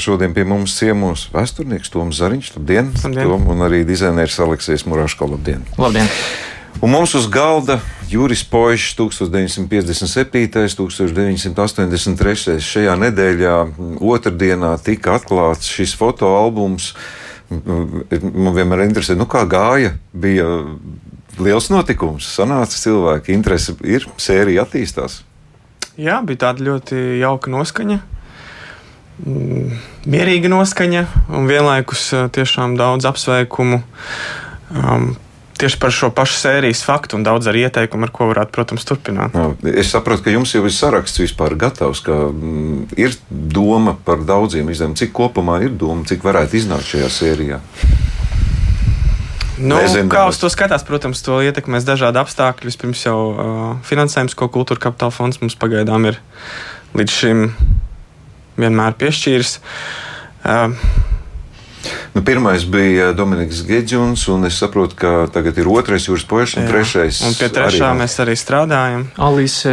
Šodien pie mums ciemos vēsturnieks Toms Zariņš, labdien, labdien. Tom, un arī dizaineris Aleksis Muraško, labdien. labdien. Un mums uz galda Juris Poišs 1957. un 1983. šajā nedēļā, otrdienā, tika atklāts šis fotoalbums. Man vienmēr interesē, nu kā gāja. Bija liels notikums, sanāca cilvēki, interese ir, sērija attīstās. Jā, bija tāda ļoti jauka noskaņa. Mm, mierīga noskaņa un vienlaikus tiešām daudz apsveikumu. Um, tieši par šo pašu sērijas faktu un daudz arī ieteikumu, ar ko varētu, protams, turpināt. Jā, es saprotu, ka jums jau ir saraksts vispār gatavs, ka mm, ir doma par daudziem izdevumiem. Cik kopumā ir doma, cik varētu iznākt šajā sērijā? Nu, Nezinu, kā uz to skatās, protams, to ietekmēs dažādi apstākļi. Vispirms jau uh, finansējums, ko kultūra kapitāla fonds mums pagaidām ir līdz šim vienmēr piešķīris. Uh, Nu, pirmais bija Dominiks Gedžuns, un es saprotu, ka tagad ir otrais jūras pošs un trešais. Un pie trešā arī. mēs arī strādājam. Alise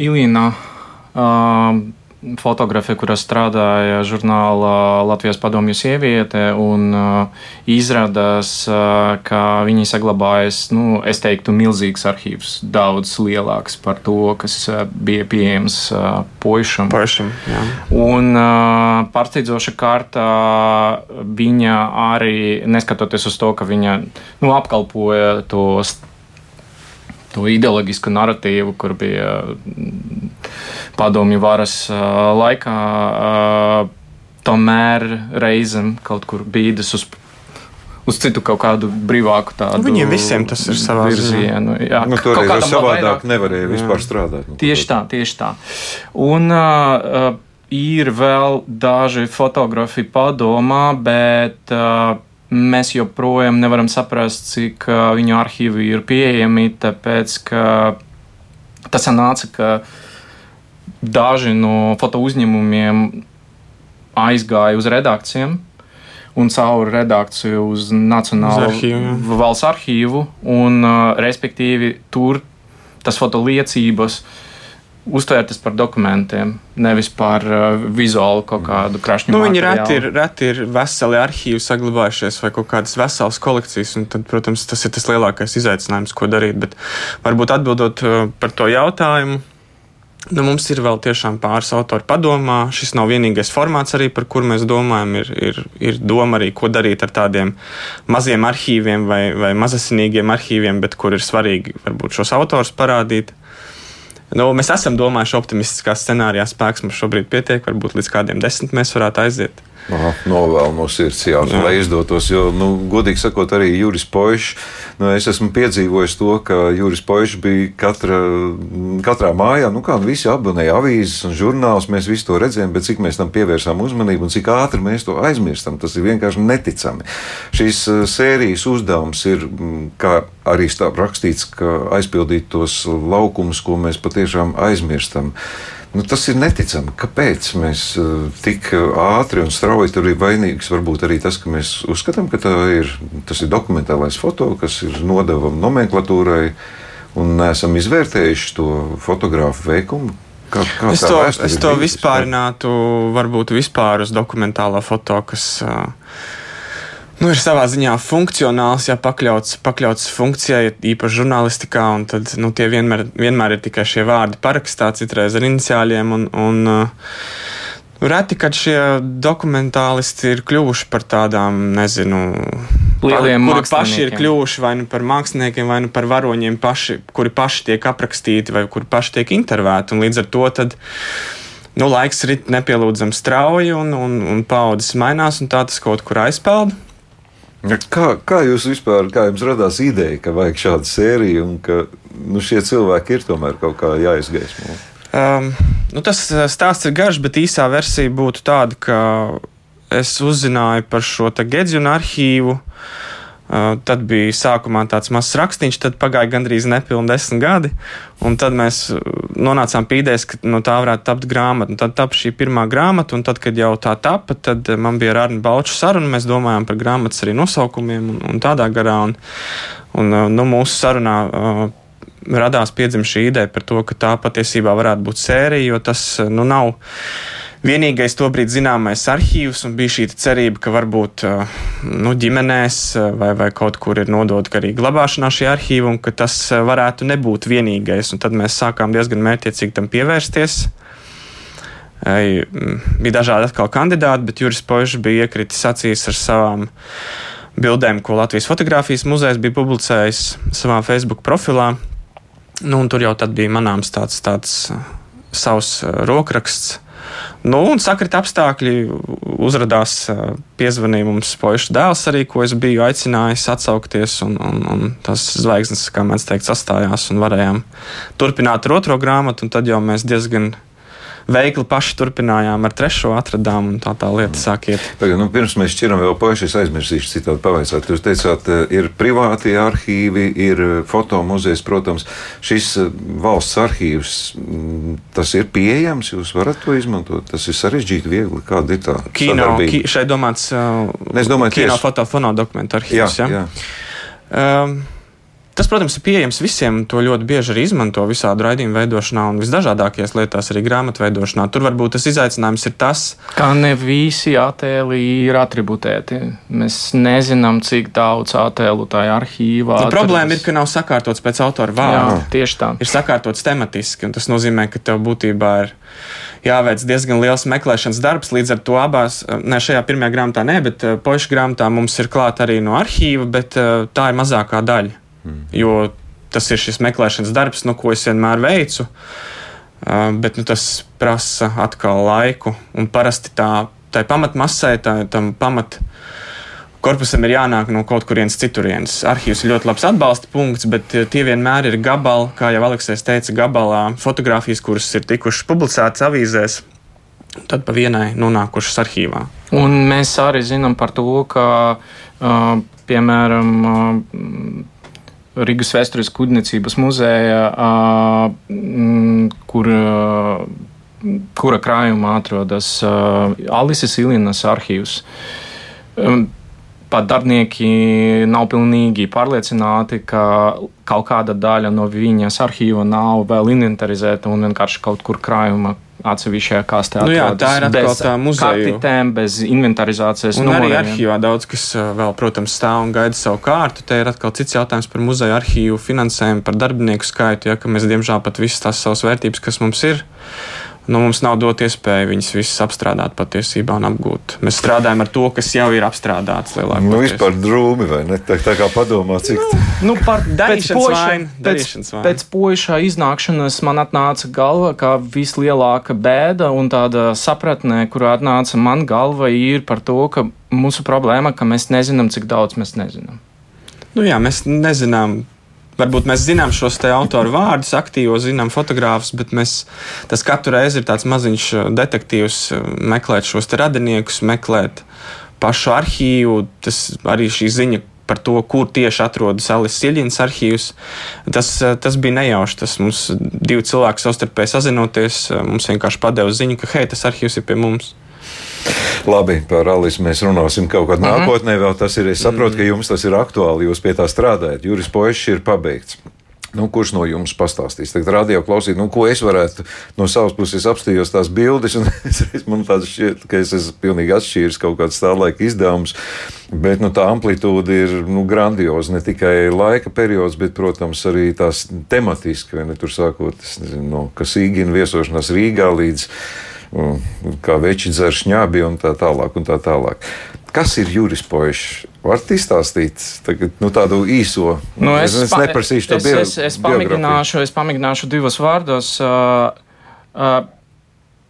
Ilīna. Uh, fotografija, kurā strādāja žurnālā Latvijas padomju sieviete, un uh, izrādās, uh, ka viņi saglabājas, nu, es teiktu, milzīgs arhīvs, daudz lielāks par to, kas uh, bija pieejams uh, puišam. Puišam, jā. Un uh, pārsteidzoša kārta viņa arī, neskatoties uz to, ka viņa, nu, apkalpoja tos to ideoloģisku narratīvu, kur bija padomju varas laikā, tomēr reizēm kaut kur bīdas uz uz citu kaut kādu brīvāku tādu. Nu, viņiem visiem tas ir savā virzienu. Jā, nu, toreiz jau savādāk vairāk... nevarēja vispār strādāt. Nu, tieši tā, tieši tā. Un uh, ir vēl daži fotografi padomā, bet uh, mēs joprojām nevaram saprast, cik uh, viņu arhīvi ir pieejami, tāpēc ka tas nāca, ka daži no foto uzņēmumiem aizgāja uz redakcijām un caur redakciju uz Nacionālo arhīvu, valsts arhīvu, un uh, respektīvi tur tas fotoliecības uztvērtas par dokumentiem, nevis par uh, vizuālu kaut kādu krašņu. Nu, viņi reti ir, reti ir veseli arhīvi saglabājušies vai kaut kādas veselas kolekcijas, un tad, protams, tas ir tas lielākais izaicinājums, ko darīt. Bet varbūt atbildot uh, par to jautājumu. Nu, mums ir vēl tiešām pāris autori padomā. Šis nav vienīgais formāts, arī, par kur mēs domājam. Ir, ir, ir doma arī, ko darīt ar tādiem maziem arhīviem vai, vai mazasinīgiem arhīviem, bet kur ir svarīgi varbūt šos autors parādīt. Nu, mēs esam domājuši optimistiskā scenārijā. Spēks mums šobrīd pietiek, varbūt līdz kādiem desmit mēs varētu aiziet. Aha, novēlu no sirds, jā, jā. lai izdotos. Jo, nu, godīgi sakot, arī Juris Pošs, nu, es esmu piedzīvojis to, ka Juris Pošs bija katra, katrā mājā, nu, kā visi abonēja avīzes un žurnālus, mēs visi to redzējām, bet cik mēs tam pievērsām uzmanību un cik ātri mēs to aizmirstam, tas ir vienkārši neticami. Šīs uh, sērijas uzdevums ir, mm, kā arī stāv rakstīts, ka aizpildīt tos laukumus, ko mēs patiešām aizmirstam. Nu, tas ir neticami. Kāpēc mēs uh, tik ātri un strauji tur ir vainīgs? Varbūt arī tas, ka mēs uzskatām, ka ir, tas ir dokumentālais foto, kas ir nodevam nomenklatūrai, un neesam izvērtējuši to fotografu veikumu. Kā, kā es to, es to vispārinātu, varbūt vispār uz dokumentālā foto, kas. Uh, nu, ir savā ziņā funkcionāls, ja pakļauts, pakļauts funkcijai, īpaši žurnālistikā, un tad nu, tie vienmēr, vienmēr ir tikai šie vārdi parakstā, citreiz ar iniciāļiem. Un, un, uh, Reti, kad šie dokumentālisti ir kļuvuši par tādām, nezinu, lieliem kuri paši ir kļuvuši vai nu par māksliniekiem, vai nu par varoņiem, paši, kuri paši tiek aprakstīti vai kuri paši tiek intervēti. Līdz ar to tad, nu, laiks rit nepielūdzami strauji un, un, un paudzes mainās, un tā tas kaut kur aizpeld. Kā, kā jūs vispār, kā jums radās ideja, ka vajag šādu sēriju un ka nu, šie cilvēki ir tomēr kaut kā jāizgaismo? Um, nu tas uh, stāsts ir garš, bet īsā versija būtu tāda, ka es uzzināju par šo Gedzinu arhīvu. Uh, tad bija sākumā tāds mazs rakstīns, tad pagāja gandrīz nepilni desmit gadi. Tad mēs uh, nonācām pie idejas, ka no tā varētu tapt grāmata. Tad tapu šī pirmā grāmata, un tad, kad jau tā tapa, tad man bija ar Arnu Balču saruna. Mēs domājām par grāmatas arī nosaukumiem un, un tādā garā. Un, un, nu, mūsu sarunā uh, radās piedzimta šī ideja par to, ka tā patiesībā varētu būt sērija, jo tas nu, nav vienīgais tobrīd zināmais arhīvs, bija šī cerība, ka varbūt nu, ģimenēs vai, vai kaut kur ir nodota arī glabāšanā šī arhīva, un ka tas varētu nebūt vienīgais. Un tad mēs sākām diezgan mērķiecīgi tam pievērsties. Bija dažādi atkal kandidāti, bet Juris Požs bija iekritis acīs ar savām bildēm, ko Latvijas fotografijas muzejs bija publicējis savā Facebook profilā. Nu, tur jau bija manāms tāds, tāds savs rokraksts Nu, un sakrita apstākļi, uzrādījās, piezvanīja mums puikas dēls, arī ko es biju aicinājis atsaukties. Un, un, un tas zvaigznes, kā mēs teikt, sastājās un varējām turpināt ar otro grāmatu. Tad jau mēs diezgan veikli paši turpinājām ar trešo, atradām un tā tā lieta sāk iet. Tagad, nu, pirms mēs šķiram vēl paši, es aizmirsīšu citādi pavaicāt. Jūs teicāt, eh, ir privātie arhīvi, ir eh, fotomuzejs, protams, šis eh, valsts arhīvs, mm, tas ir pieejams, jūs varat to izmantot. Tas ir sarežģīti, viegli, kāda ir tā. Kino, ki, šeit domāts, es domāju, kino, foto, fono dokumentu arhīvs. Jā, ja? jā. Um, Tas, protams, ir pieejams visiem. To ļoti bieži arī izmanto visādi raidījumu veidošanā un visdažādākajās lietās, arī grāmatveidošanā. Tur varbūt tas izaicinājums ir tas, ka ne visi attēli ir atributēti. Mēs nezinām, cik daudz attēlu tajā arhīvā. Nu, problēma ir, ka nav sakārtots pēc autora vārda. Jā, tieši tā. Ir sakārtots tematiski, un tas nozīmē, ka tev būtībā ir jāveic diezgan liels meklēšanas darbs. Līdz ar to abās, ne šajā pirmajā grāmatā, ne, bet uh, pošu grāmatā mums ir klāta arī no arhīva, bet uh, tā ir mazākā daļa. Mm. Jo tas ir šis meklēšanas darbs, nu, ko es vienmēr veicu. Bet nu, tas prasa atkal laiku. Un parasti tā, tā pamatmasai, tā, tam pamat korpusam ir jānāk no kaut kurienes citurienes. Arhīvs ir ļoti labs atbalsta punkts, bet tie vienmēr ir gabali, kā jau Aleksis teica, gabalā fotografijas, kuras ir tikušas publicētas avīzēs. Tad pa vienai nonākušas arhīvā. Un mēs arī zinām par to, ka, piemēram, Rīgas vēstures kuģniecības muzeja, kur, kura krājumā atrodas Alises Ilinas arhīvs. Pat darbinieki nav pilnīgi pārliecināti, ka kaut kāda daļa no viņas arhīva nav vēl inventarizēta un vienkārši kaut kur krājuma atsevišķajā kastē. Nu jā, tā ir atkal tā muzeja. Kartitēm, bez inventarizācijas. Un numuriem. arī arhīvā daudz, kas vēl, protams, stāv un gaida savu kārtu. Te ir atkal cits jautājums par muzeja arhīvu finansējumu, par darbinieku skaitu, ja, ka mēs diemžēl pat visas tās savas vērtības, kas mums ir, nu, mums nav dot iespēju viņas visas apstrādāt patiesībā un apgūt. Mēs strādājam ar to, kas jau ir apstrādāts. Nu, vispār drūmi, vai ne? Tā, tā kā padomā, cik nu, nu, par pēc poša, pēc, pēc poša iznākšanas man atnāca galva, ka vislielākā bēda un tāda sapratnē, kurā atnāca man galva, ir par to, ka mūsu problēma, ka mēs nezinām, cik daudz mēs nezinām. Nu jā, mēs nezinām Varbūt mēs zinām šos te autoru vārdus, aktīvos, zinām fotogrāfus, bet mēs, tas katru reizi ir tāds maziņš uh, detektīvs, uh, meklēt šos radiniekus, meklēt pašu arhīvu. Tas arī šī ziņa par to, kur tieši atrodas Alis Siļņas arhīvs. Tas, uh, tas bija nejauši. Tas mums divi cilvēki savstarpēji sazinoties, mums vienkārši padeva ziņu, ka hei, tas arhīvs ir pie mums. Labi, par Alisu mēs runāsim kaut kad mm -hmm. nākotnē. Vēl tas ir. Es saprotu, ka mhm. jums tas ir aktuāli. Jūs pie tā strādājat. Juris Poešs ir pabeigts. Nu, kurš no jums pastāstīs? Tagad radio klausīt, nu, ko es varētu no savas puses apstājos tās bildes, un es, man tāds šķiet, ka es esmu pilnīgi atšķīris kaut kāds tā laika izdevums, bet, nu, tā amplitūda ir, nu, grandioza, ne tikai laika periods, bet, protams, arī tās tematiski, vai ne, tur sākot, es nezinu, no Kasīgina viesošanās Rīgā līdz kā veči dzer šņābi un tā tālāk. Un tā tālāk. Kas ir Juris Poešs? Varat izstāstīt tagad, nu, tādu īso? Nu, es, es, es neprasīšu to biogrāfiju. Es, es, pamēģināšu, es pamēģināšu divos vārdos. Uh, uh,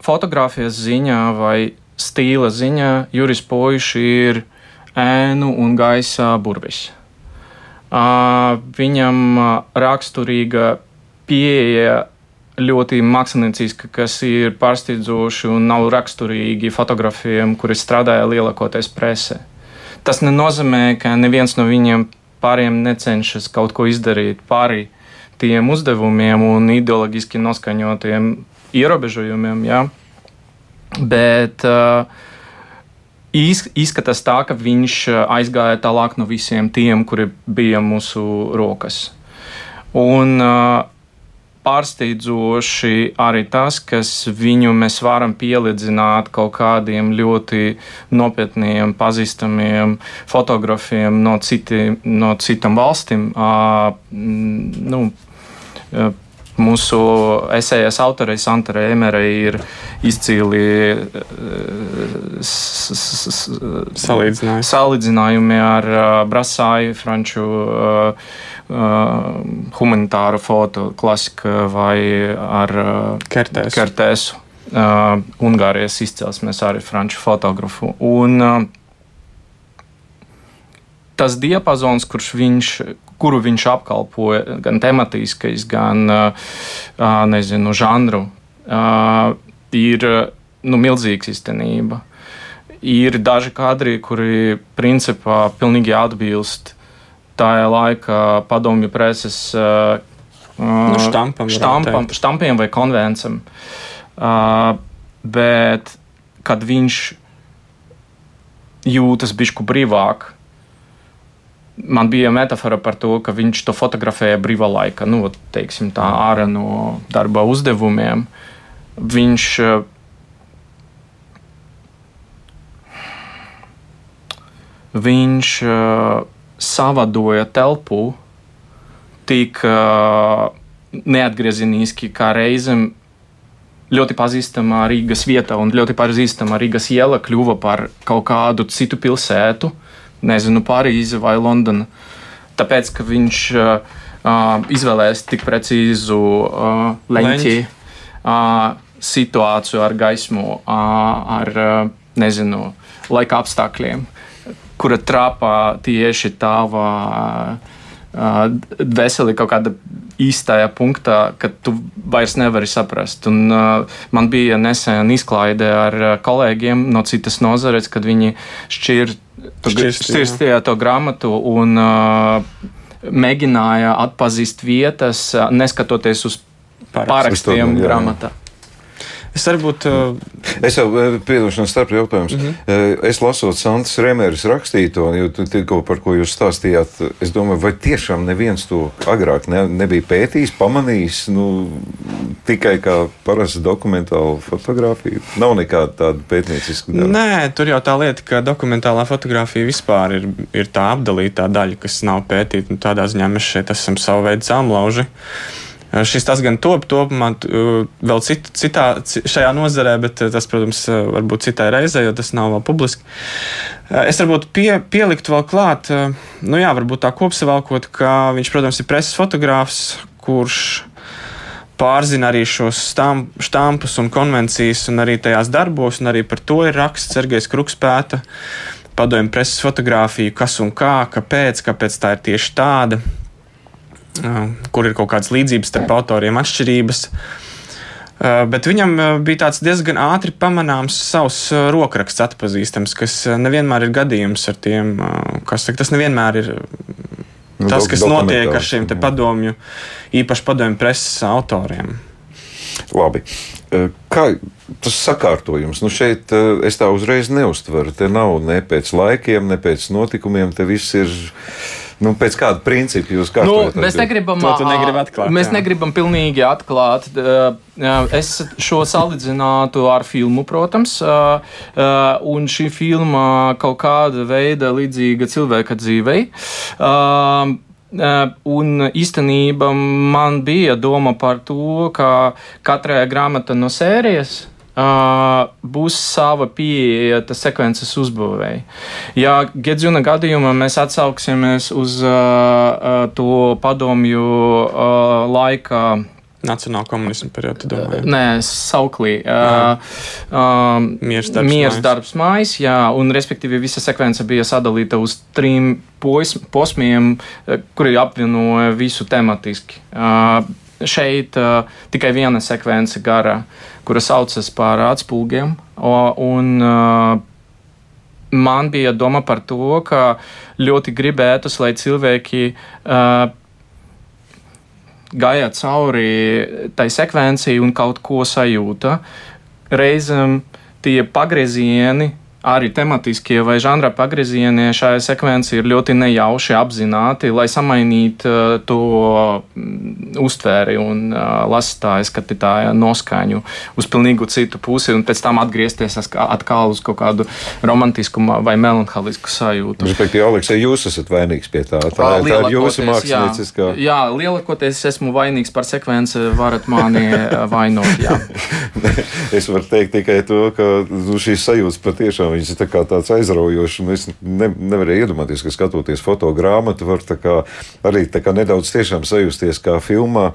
fotografijas ziņā vai stīla ziņā Juris Poešs ir ēnu un gaisa burvis. Uh, viņam raksturīga pieeja ļoti mākslinieciski, kas ir pārsteidzoši un nav raksturīgi fotografiem, kuri strādāja lielākoties presē. Tas nenozīmē, ka neviens no viņiem pāriem necenšas kaut ko izdarīt pāri tiem uzdevumiem un ideoloģiski noskaņotiem ierobežojumiem. Ja? Bet uh, izskatās tā, ka viņš aizgāja tālāk no visiem tiem, kuri bija mūsu rokas. Un uh, pārsteidzoši arī tas, kas viņu mēs varam pielīdzināt kaut kādiem ļoti nopietniem, pazīstamiem fotografiem no, citi, no citām valstīm. Uh, nu, Mūsu esējas autorei Santarai Emerai ir izcili salīdzinājumi ar Brasāju, Franču humanitāru foto klasiku vai ar Kertēsu. Kertēsu. Ungārijas izcelsmes arī franču fotografu. Un, tas diapazons, kurš viņš, kuru viņš apkalpoja, gan tematiskais, gan nezinu, žanru, ir nu, milzīgs īstenība. Ir daži kadri, kuri principā pilnīgi atbilst tajā laikā padomju preses nu, štampam, štampam, štampiem vai konvencam. Bet, kad viņš jūtas bišku brīvāk, man bija metāfora par to, ka viņš to fotografēja brīvā laika, nu, teiksim, tā ārā no darba uzdevumiem. Viņš viņš uh, savadoja telpu tik uh, neatgriezeniski, kā reizēm ļoti pazīstama Rīgas vieta un ļoti pazīstama Rīgas iela kļuva par kaut kādu citu pilsētu nezinu, Parīzi vai Londonu. Tāpēc, ka viņš uh, izvēlējās tik precīzu uh, leņķi, uh, situāciju ar gaismu, uh, ar uh, nezinu, laika apstākļiem, kura trāpā tieši tava uh, veseli kaut kāda īstajā punktā, kad tu vairs nevari saprast. Un, uh, man bija nesen izklaide ar kolēģiem no citas nozares, kad viņi šķirt šķirstīja to grāmatu un uh, mēģināja atpazīt vietas, uh, neskatoties uz parakstiem grāmatā. Es varbūt. Uh... Es jau uh, piedošanu starp jautājumus. Mm -hmm. Es lasot Santas Remēras rakstīto, jo tikko par ko jūs stāstījāt, es domāju, vai tiešām neviens to agrāk ne, nebija pētījis, pamanījis, nu, tikai kā parasta dokumentāla fotografija. Nav nekāda tāda pētnieciska darba. Nē, tur jau tā lieta, ka dokumentālā fotografija vispār ir, ir tā apdalītā daļa, kas nav pētīta. Nu, tādā ziņā mēs šeit esam savu veidu samlauži. Uh, Šis tas gan top, topumā vēl cit, citā, šajā nozarē, bet tas, protams, varbūt citai reizē, jo tas nav vēl publiski. Es varbūt pie, pieliktu vēl klāt, nu jā, varbūt tā kopsavilkot, ka viņš, protams, ir preses fotogrāfs, kurš pārzina arī šos štampus un konvencijas, un arī tajās darbos, un arī par to ir raksts Sergejs Kruks pēta padomju preses fotografiju, kas un kā, kāpēc, kāpēc tā ir tieši tāda kur ir kaut kādas līdzības starp autoriem, atšķirības. Bet viņam bija tāds diezgan ātri pamanāms savs rokraksts atpazīstams, kas nevienmēr ir gadījums ar tiem, kas tas nevienmēr ir nu, tas, kas notiek ar šiem padomju, īpaši padomju preses autoriem. Labi. Kā tas sakārtojums? Nu šeit es tā uzreiz neustveru. Te nav ne pēc laikiem, ne pēc notikumiem. Te viss ir Nu, pēc kāda principa jūs kārtojat? Nu, mēs negribam, negrib atklāt, mēs jā. negribam pilnīgi atklāt. Es šo salīdzinātu ar filmu, protams, un šī filma kaut kāda veida līdzīga cilvēka dzīvei. Un īstenībā man bija doma par to, ka katrai grāmata no sērijas Uh, būs sava pieeja sekvences uzbūvēja. Ja Gedzuna gadījumā mēs atsauksimies uz uh, uh, to padomju uh, laika. Nacionāla komunisma periodā, domāju. Nē, sauklī. Uh, uh, miers darbs, miers darbs mājas, jā, un respektīvi visa sekvence bija sadalīta uz trim posmiem, kuri apvienoja visu tematiski. Uh, šeit uh, tikai viena sekvence gara, kura saucas par atspūgiem. Un, uh, man bija doma par to, ka ļoti gribētos, lai cilvēki uh, gāja cauri tai sekvencei un kaut ko sajūta. Reizēm tie pagriezieni arī tematiskie vai žanra pagriezieni šajā sekvencē ir ļoti nejauši apzināti, lai samainītu uh, to mm, uztvēri un uh, lasītāju skatītāja noskaņu uz pilnīgi citu pusi, un pēc tam atgriezties atkal uz kaut kādu romantisku vai melanholisku sajūtu. Respektīvi, Aleksē, jūs esat vainīgs pie tā. Tā, tā ir jūsu mākslinieckā. Jā, jā, lielākoties esmu vainīgs par sekvenci, varat mani vainot. Jā. es varu teikt tikai to, ka nu, šīs sajūtas patiešām viņas ir tā tāds aizraujošs. Es ne, nevarēju iedomāties, ka skatoties fotogrāmatu, var kā, arī kā nedaudz sajusties kā filmā.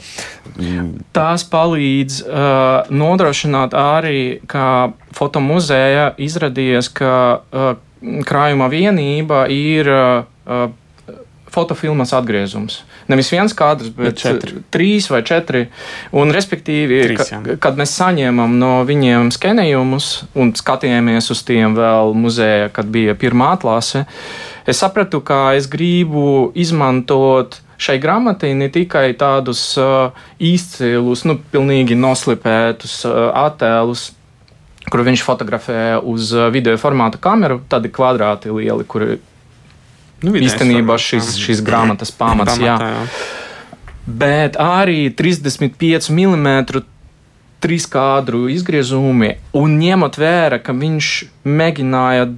Tās palīdz uh, nodrošināt arī, ka fotomuzeja izrādījies, ka uh, krājuma vienība ir uh, fotofilmas atgriezums. Nevis viens kadrs, bet četri. trīs vai četri. Un, respektīvi, trīs, ka, kad mēs saņēmām no viņiem skenējumus un skatījāmies uz tiem vēl muzejā, kad bija pirmā atlase, es sapratu, ka es gribu izmantot šai grāmatai ne tikai tādus uh, izcilus, nu, pilnīgi noslipētus uh, attēlus, kur viņš fotografē uz video formāta kameru, tādi kvadrāti lieli, kuri Nu, Īstenībā šis, šis grāmatas pamats, pamatā, jā. jā. Bet arī 35 mm trīs kadru izgriezumi, un ņemot vērā, ka viņš mēģināja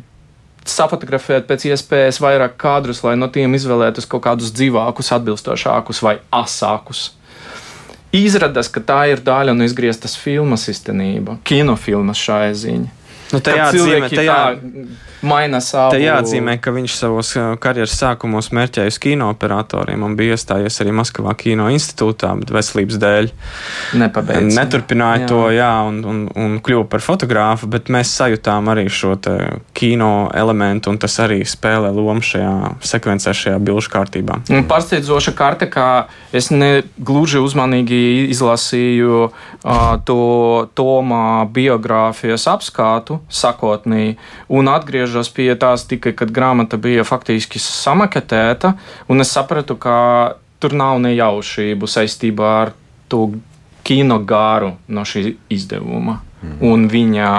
safotografēt pēc iespējas vairāk kadrus, lai no tiem izvēlētos kaut kādus dzīvākus, atbilstošākus vai asākus. Izrādās, ka tā ir daļa no izgrieztas filmas īstenībā, kinofilmas šai ziņā. Nu, tā jāatzīmē, tā jā... maina savu. Te jāatzīmē, ka viņš savos karjeras sākumos mērķēja uz kino operatoriem un bija iestājies arī Maskavā kino institūtā, bet veselības dēļ Nepabeidz, neturpināja jā. to, jā, un, un, un kļuva par fotogrāfu, bet mēs sajūtām arī šo kino elementu, un tas arī spēlē lomu šajā sekvencē, šajā bilžu kārtībā. Un pārsteidzoša karte, kā es ne gluži uzmanīgi izlasīju uh, to Tomā biogrāfijas apskātu, sakotnī, un atgriežos pie tās tikai, kad grāmata bija faktiski samaketēta, un es sapratu, ka tur nav nejaušību saistībā ar to kino gāru no šī izdevuma. Mm. Un viņa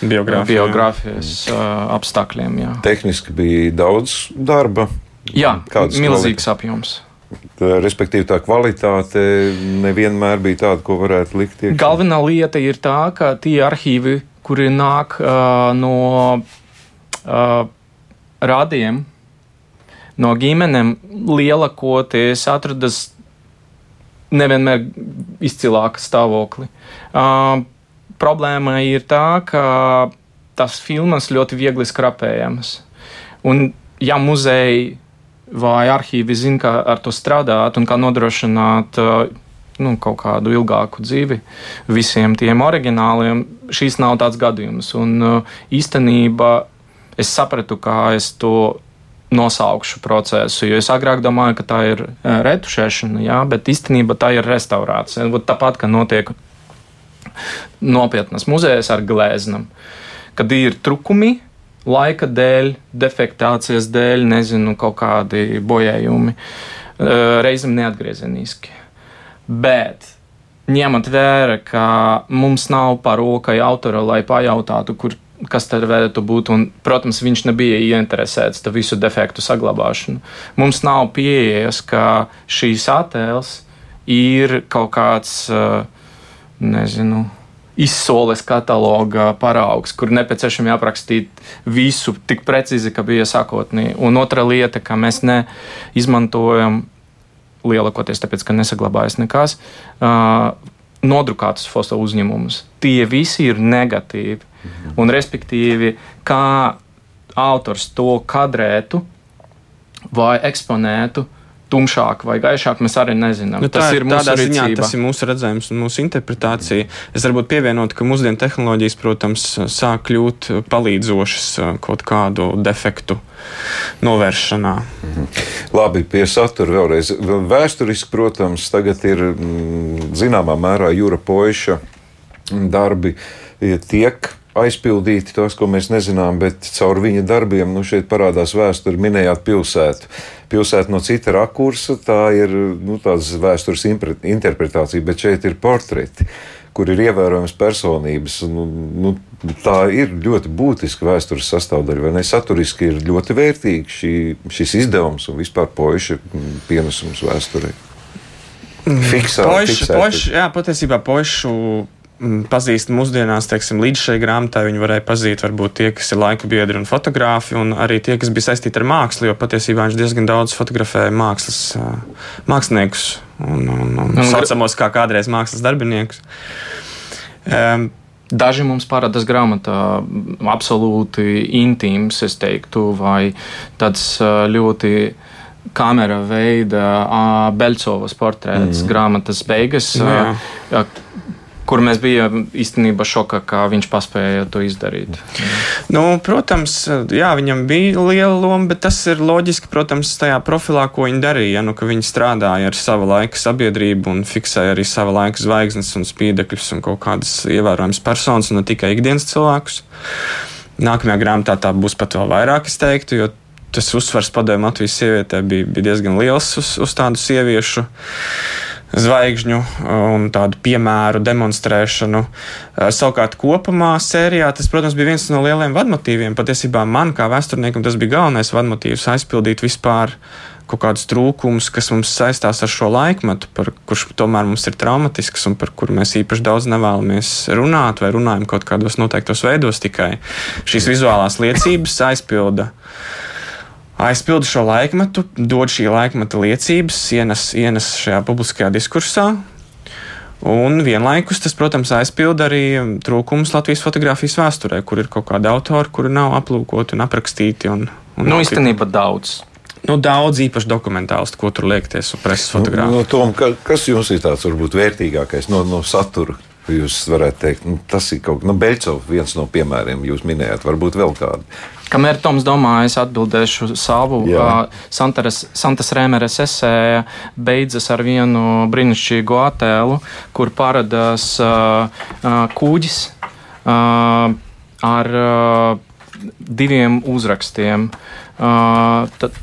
Biogrāfija. biogrāfijas mm. apstākļiem. Jā. Tehniski bija daudz darba. Jā, Kādas milzīgs kvalitāte? apjoms. Tā, respektīvi, tā kvalitāte nevienmēr bija tāda, ko varētu likt. Iekšā. Galvenā lieta ir tā, ka tie arhīvi, kuri nāk uh, no uh, radiem, no ģimenēm, lielākoties atrodas nevienmēr izcilāka stāvokli. Uh, problēma ir tā, ka tas filmas ļoti viegli skrapējamas. Un, ja muzeji vai arhīvi zina, kā ar to strādāt un kā nodrošināt uh, nu, kaut kādu ilgāku dzīvi visiem tiem oriģināliem. Šīs nav tāds gadījums. Un uh, īstenībā es sapratu, kā es to nosaukšu procesu. Jo es agrāk domāju, ka tā ir uh, retušēšana, jā, bet īstenībā tā ir restaurācija. Tāpat, ka notiek nopietnas muzejas ar glēznam, kad ir trukumi. Laika dēļ, defektācijas dēļ, nezinu, kaut kādi bojājumi, uh, reizēm neatgriezeniski. Bet ņemot vērā, ka mums nav par rokai autora, lai pajautātu, kur, kas tad varētu būt. Un, protams, viņš nebija ieinteresēts visu defektu saglabāšanu. Mums nav pieejas, ka šīs attēls ir kaut kāds, nezinu, izsoles kataloga paraugs, kur nepieciešami aprakstīt visu tik precīzi, kā bija sākotnēji. Un otra lieta, ka mēs neizmantojam lielākoties tāpēc, ka nesaglabājas nekas, uh, nodrukātus foto uzņēmumus. Tie visi ir negatīvi. Mhm. Un, respektīvi, kā autors to kadrētu vai eksponētu, tumšāk vai gaišāk, mēs arī nezinām. Nu, tas ir mūsu ziņā, tas ir mūsu redzējums un mūsu interpretācija. Es varbūt pievienotu, ka mūsdienu tehnoloģijas, protams, sāk kļūt palīdzošas kaut kādu defektu novēršanā. Mhm. Labi, pie satura vēlreiz. Vēsturiski, protams, tagad ir mm, zināmā mērā jūra poiša darbi tiek aizpildīti tos, ko mēs nezinām, bet caur viņa darbiem nu, šeit parādās vēsture, minējāt pilsētu. Pilsēta no cita rakursa, tā ir nu, tādas vēstures interpretācija, bet šeit ir portreti kur ir ievērojams personības. Nu, nu, tā ir ļoti būtiska vēstures sastāvdaļa, vai ne? Saturiski ir ļoti vērtīgi šī, šis izdevums un vispār poeša pienesums vēsturei. Mm. Fiksā, poišu, poišu, jā, patiesībā pošu mm, pazīst mūsdienās, teiksim, līdz šai grāmatai. Viņi varēja pazīt varbūt tie, kas ir laika biedri un fotografi, un arī tie, kas bija saistīti ar mākslu, jo patiesībā viņš diezgan daudz fotografēja mākslas māksliniekus un, un, un, un saucamos kā kādreiz mākslas darbiniekus. Um, Daži mums parādās grāmatā absolūti intīms, es teiktu, vai tāds ļoti kamera veida Beļcovas portrets, mm. grāmatas beigas. Nu jā kur mēs bijām īstenībā šokā, kā viņš paspēja to izdarīt. Nu, protams, jā, viņam bija liela loma, bet tas ir loģiski, protams, tajā profilā, ko viņi darīja. Nu, viņi strādāja ar sava laika sabiedrību un fiksēja arī sava laika zvaigznes un spīdekļus un kaut kādas ievērojamas personas, un ne tikai ikdienas cilvēkus. Nākamajā grāmatā tā būs pat vēl vairāk, es teiktu, jo tas uzsvars padomju Latvijas sievietē bija, bija diezgan liels uz, uz tādu sieviešu zvaigžņu un tādu piemēru demonstrēšanu. Savukārt, kopumā sērijā tas, protams, bija viens no lielajiem vadmotīviem. Patiesībā man, kā vēsturniekam, tas bija galvenais vadmotīvs aizpildīt vispār kaut kādus trūkumus, kas mums saistās ar šo laikmetu, par, kurš tomēr mums ir traumatisks un par kuru mēs īpaši daudz nevēlamies runāt vai runājam kaut kādos noteiktos veidos. Tikai šīs vizuālās liecības aizpilda aizpilda šo laikmetu, dod šī laikmeta liecības, ienes, ienes šajā publiskajā diskursā. Un vienlaikus tas, protams, aizpilda arī trūkumus Latvijas fotografijas vēsturē, kur ir kaut kādi autori, kuri nav aplūkoti un aprakstīti. Un, un nu, īstenībā daudz. Nu, daudz īpaši dokumentālistu, ko tur liekties, un preses fotogrāfiju. Nu, no, Tom, ka, kas jums ir tāds varbūt vērtīgākais no, no satura? Jūs varētu teikt, nu, tas ir kaut kas, nu, Beļcovs viens no piemēriem, jūs minējāt, varbūt vēl kādu. Kamēr Toms domā, es atbildēšu savu. Uh, Santaras, Santas Rēmeres esēja beidzas ar vienu brīnišķīgu attēlu, kur parādās uh, uh, kūģis uh, ar uh, diviem uzrakstiem. Uh, tad,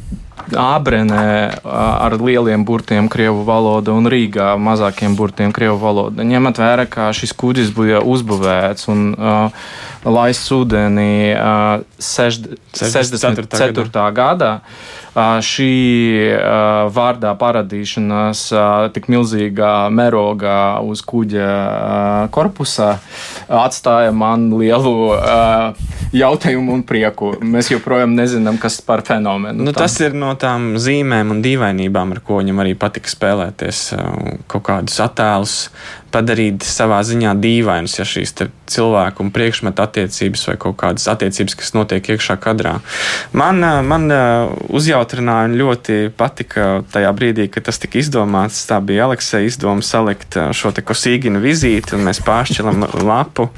Ābrenē ar lieliem burtiem krievu valoda un Rīgā mazākiem burtiem krievu valoda. Ņemot vērā, ka šis kuģis bija uzbūvēts un uh, laists ūdenī uh, 64. 64. gadā. Šī vārdā parādīšanās tik milzīgā mērogā uz kuģa korpusā atstāja man lielu jautājumu un prieku. Mēs joprojām nezinām, kas par fenomenu. Nu, tas ir no tām zīmēm un dīvainībām, ar ko viņam arī patika spēlēties. Kaut kādus attēlus padarīt savā ziņā dīvainus, ja šīs cilvēku un priekšmetu attiecības vai kaut kādas attiecības, kas notiek iekšā kadrā. Man, man uzjautrināja un ļoti patika tajā brīdī, kad tas tika izdomāts. Tā bija Aleksija izdoma salikt šo te kosīginu vizīti, un mēs pāršķilam lapu,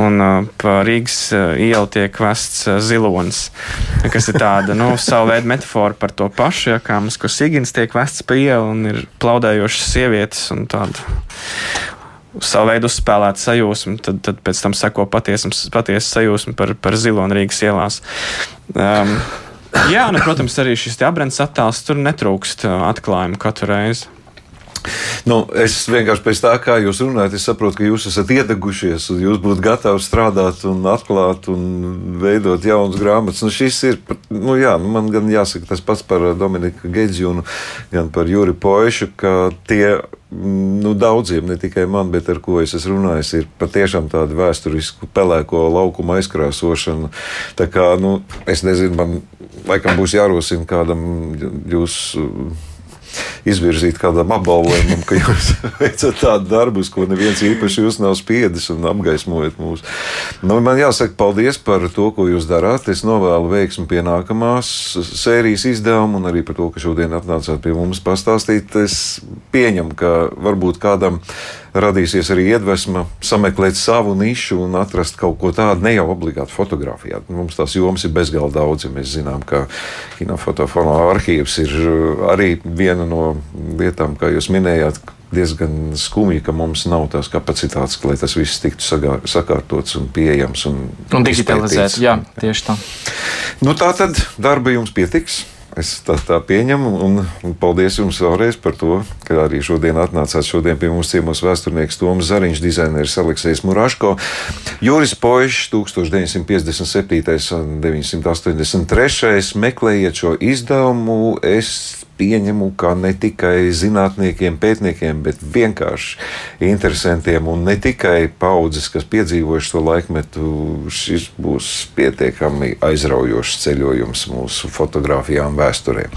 un pa Rīgas ielu tiek vests zilonis, kas ir tāda, nu, savu veidu metafora par to pašu, ja kā mums kosīgins tiek vests pa ielu un ir plaudējošas sievietes un tāda savu veidu uzspēlēta sajūsma, tad, tad pēc tam seko patiesa sajūsma par, par zilonu Rīgas ielās. Um, jā, nu, protams, arī šis abrants attēls tur netrūkst uh, atklājumu katru reizi. Nu, es vienkārši pēc tā, kā jūs runājat, saprotu, ka jūs esat iedegušies un jūs būtu gatavi strādāt un atklāt un veidot jaunas grāmatas. Nu, šis ir, nu, jā, nu, man gan jāsaka tas pats par Dominiku Gedzjunu, gan par Juri Poešu, ka tie nu, daudziem, ne tikai man, bet ar ko es esmu runājis, ir patiešām tāda vēsturisku pelēko laukumu aizkrāsošana. Tā kā, nu, es nezinu, man laikam būs jārosina kādam jūs izvirzīt kādam apbalvojumam, ka jūs veicat tādu darbu, ko neviens īpaši jūs nav spiedis un apgaismojat mūs. Nu, man jāsaka paldies par to, ko jūs darāt. Es novēlu veiksmu pie nākamās sērijas izdevuma un arī par to, ka šodien atnācāt pie mums pastāstīt. Es pieņemu, ka varbūt kādam radīsies arī iedvesma sameklēt savu nišu un atrast kaut ko tādu, ne jau obligāti fotografijā. Mums tās jomas ir bezgalīgi daudz, ja mēs zinām, ka kinofotogrāfija arhīvs ir arī viena no lietām, kā jūs minējāt, diezgan skumji, ka mums nav tās kapacitātes, lai tas viss tiktu sagār, sakārtots un pieejams. Un, un digitalizēts, jā, tieši tā. Nu, tā tad darba jums pietiks. Es tā, tā pieņemu. Un, paldies jums vēlreiz par to, ka arī šodien atnācāt šodien pie mums ciemos vēsturnieks Toms Zariņš, dizaineris Aleksējs Muraško, Juris Poišs 1957. un 983. meklējiet šo izdevumu. Es pieņemu, ka ne tikai zinātniekiem, pētniekiem, bet vienkārši interesantiem un ne tikai paudzes, kas piedzīvojuši to laikmetu, šis būs pietiekami aizraujošs ceļojums mūsu fotografijām vēsturē.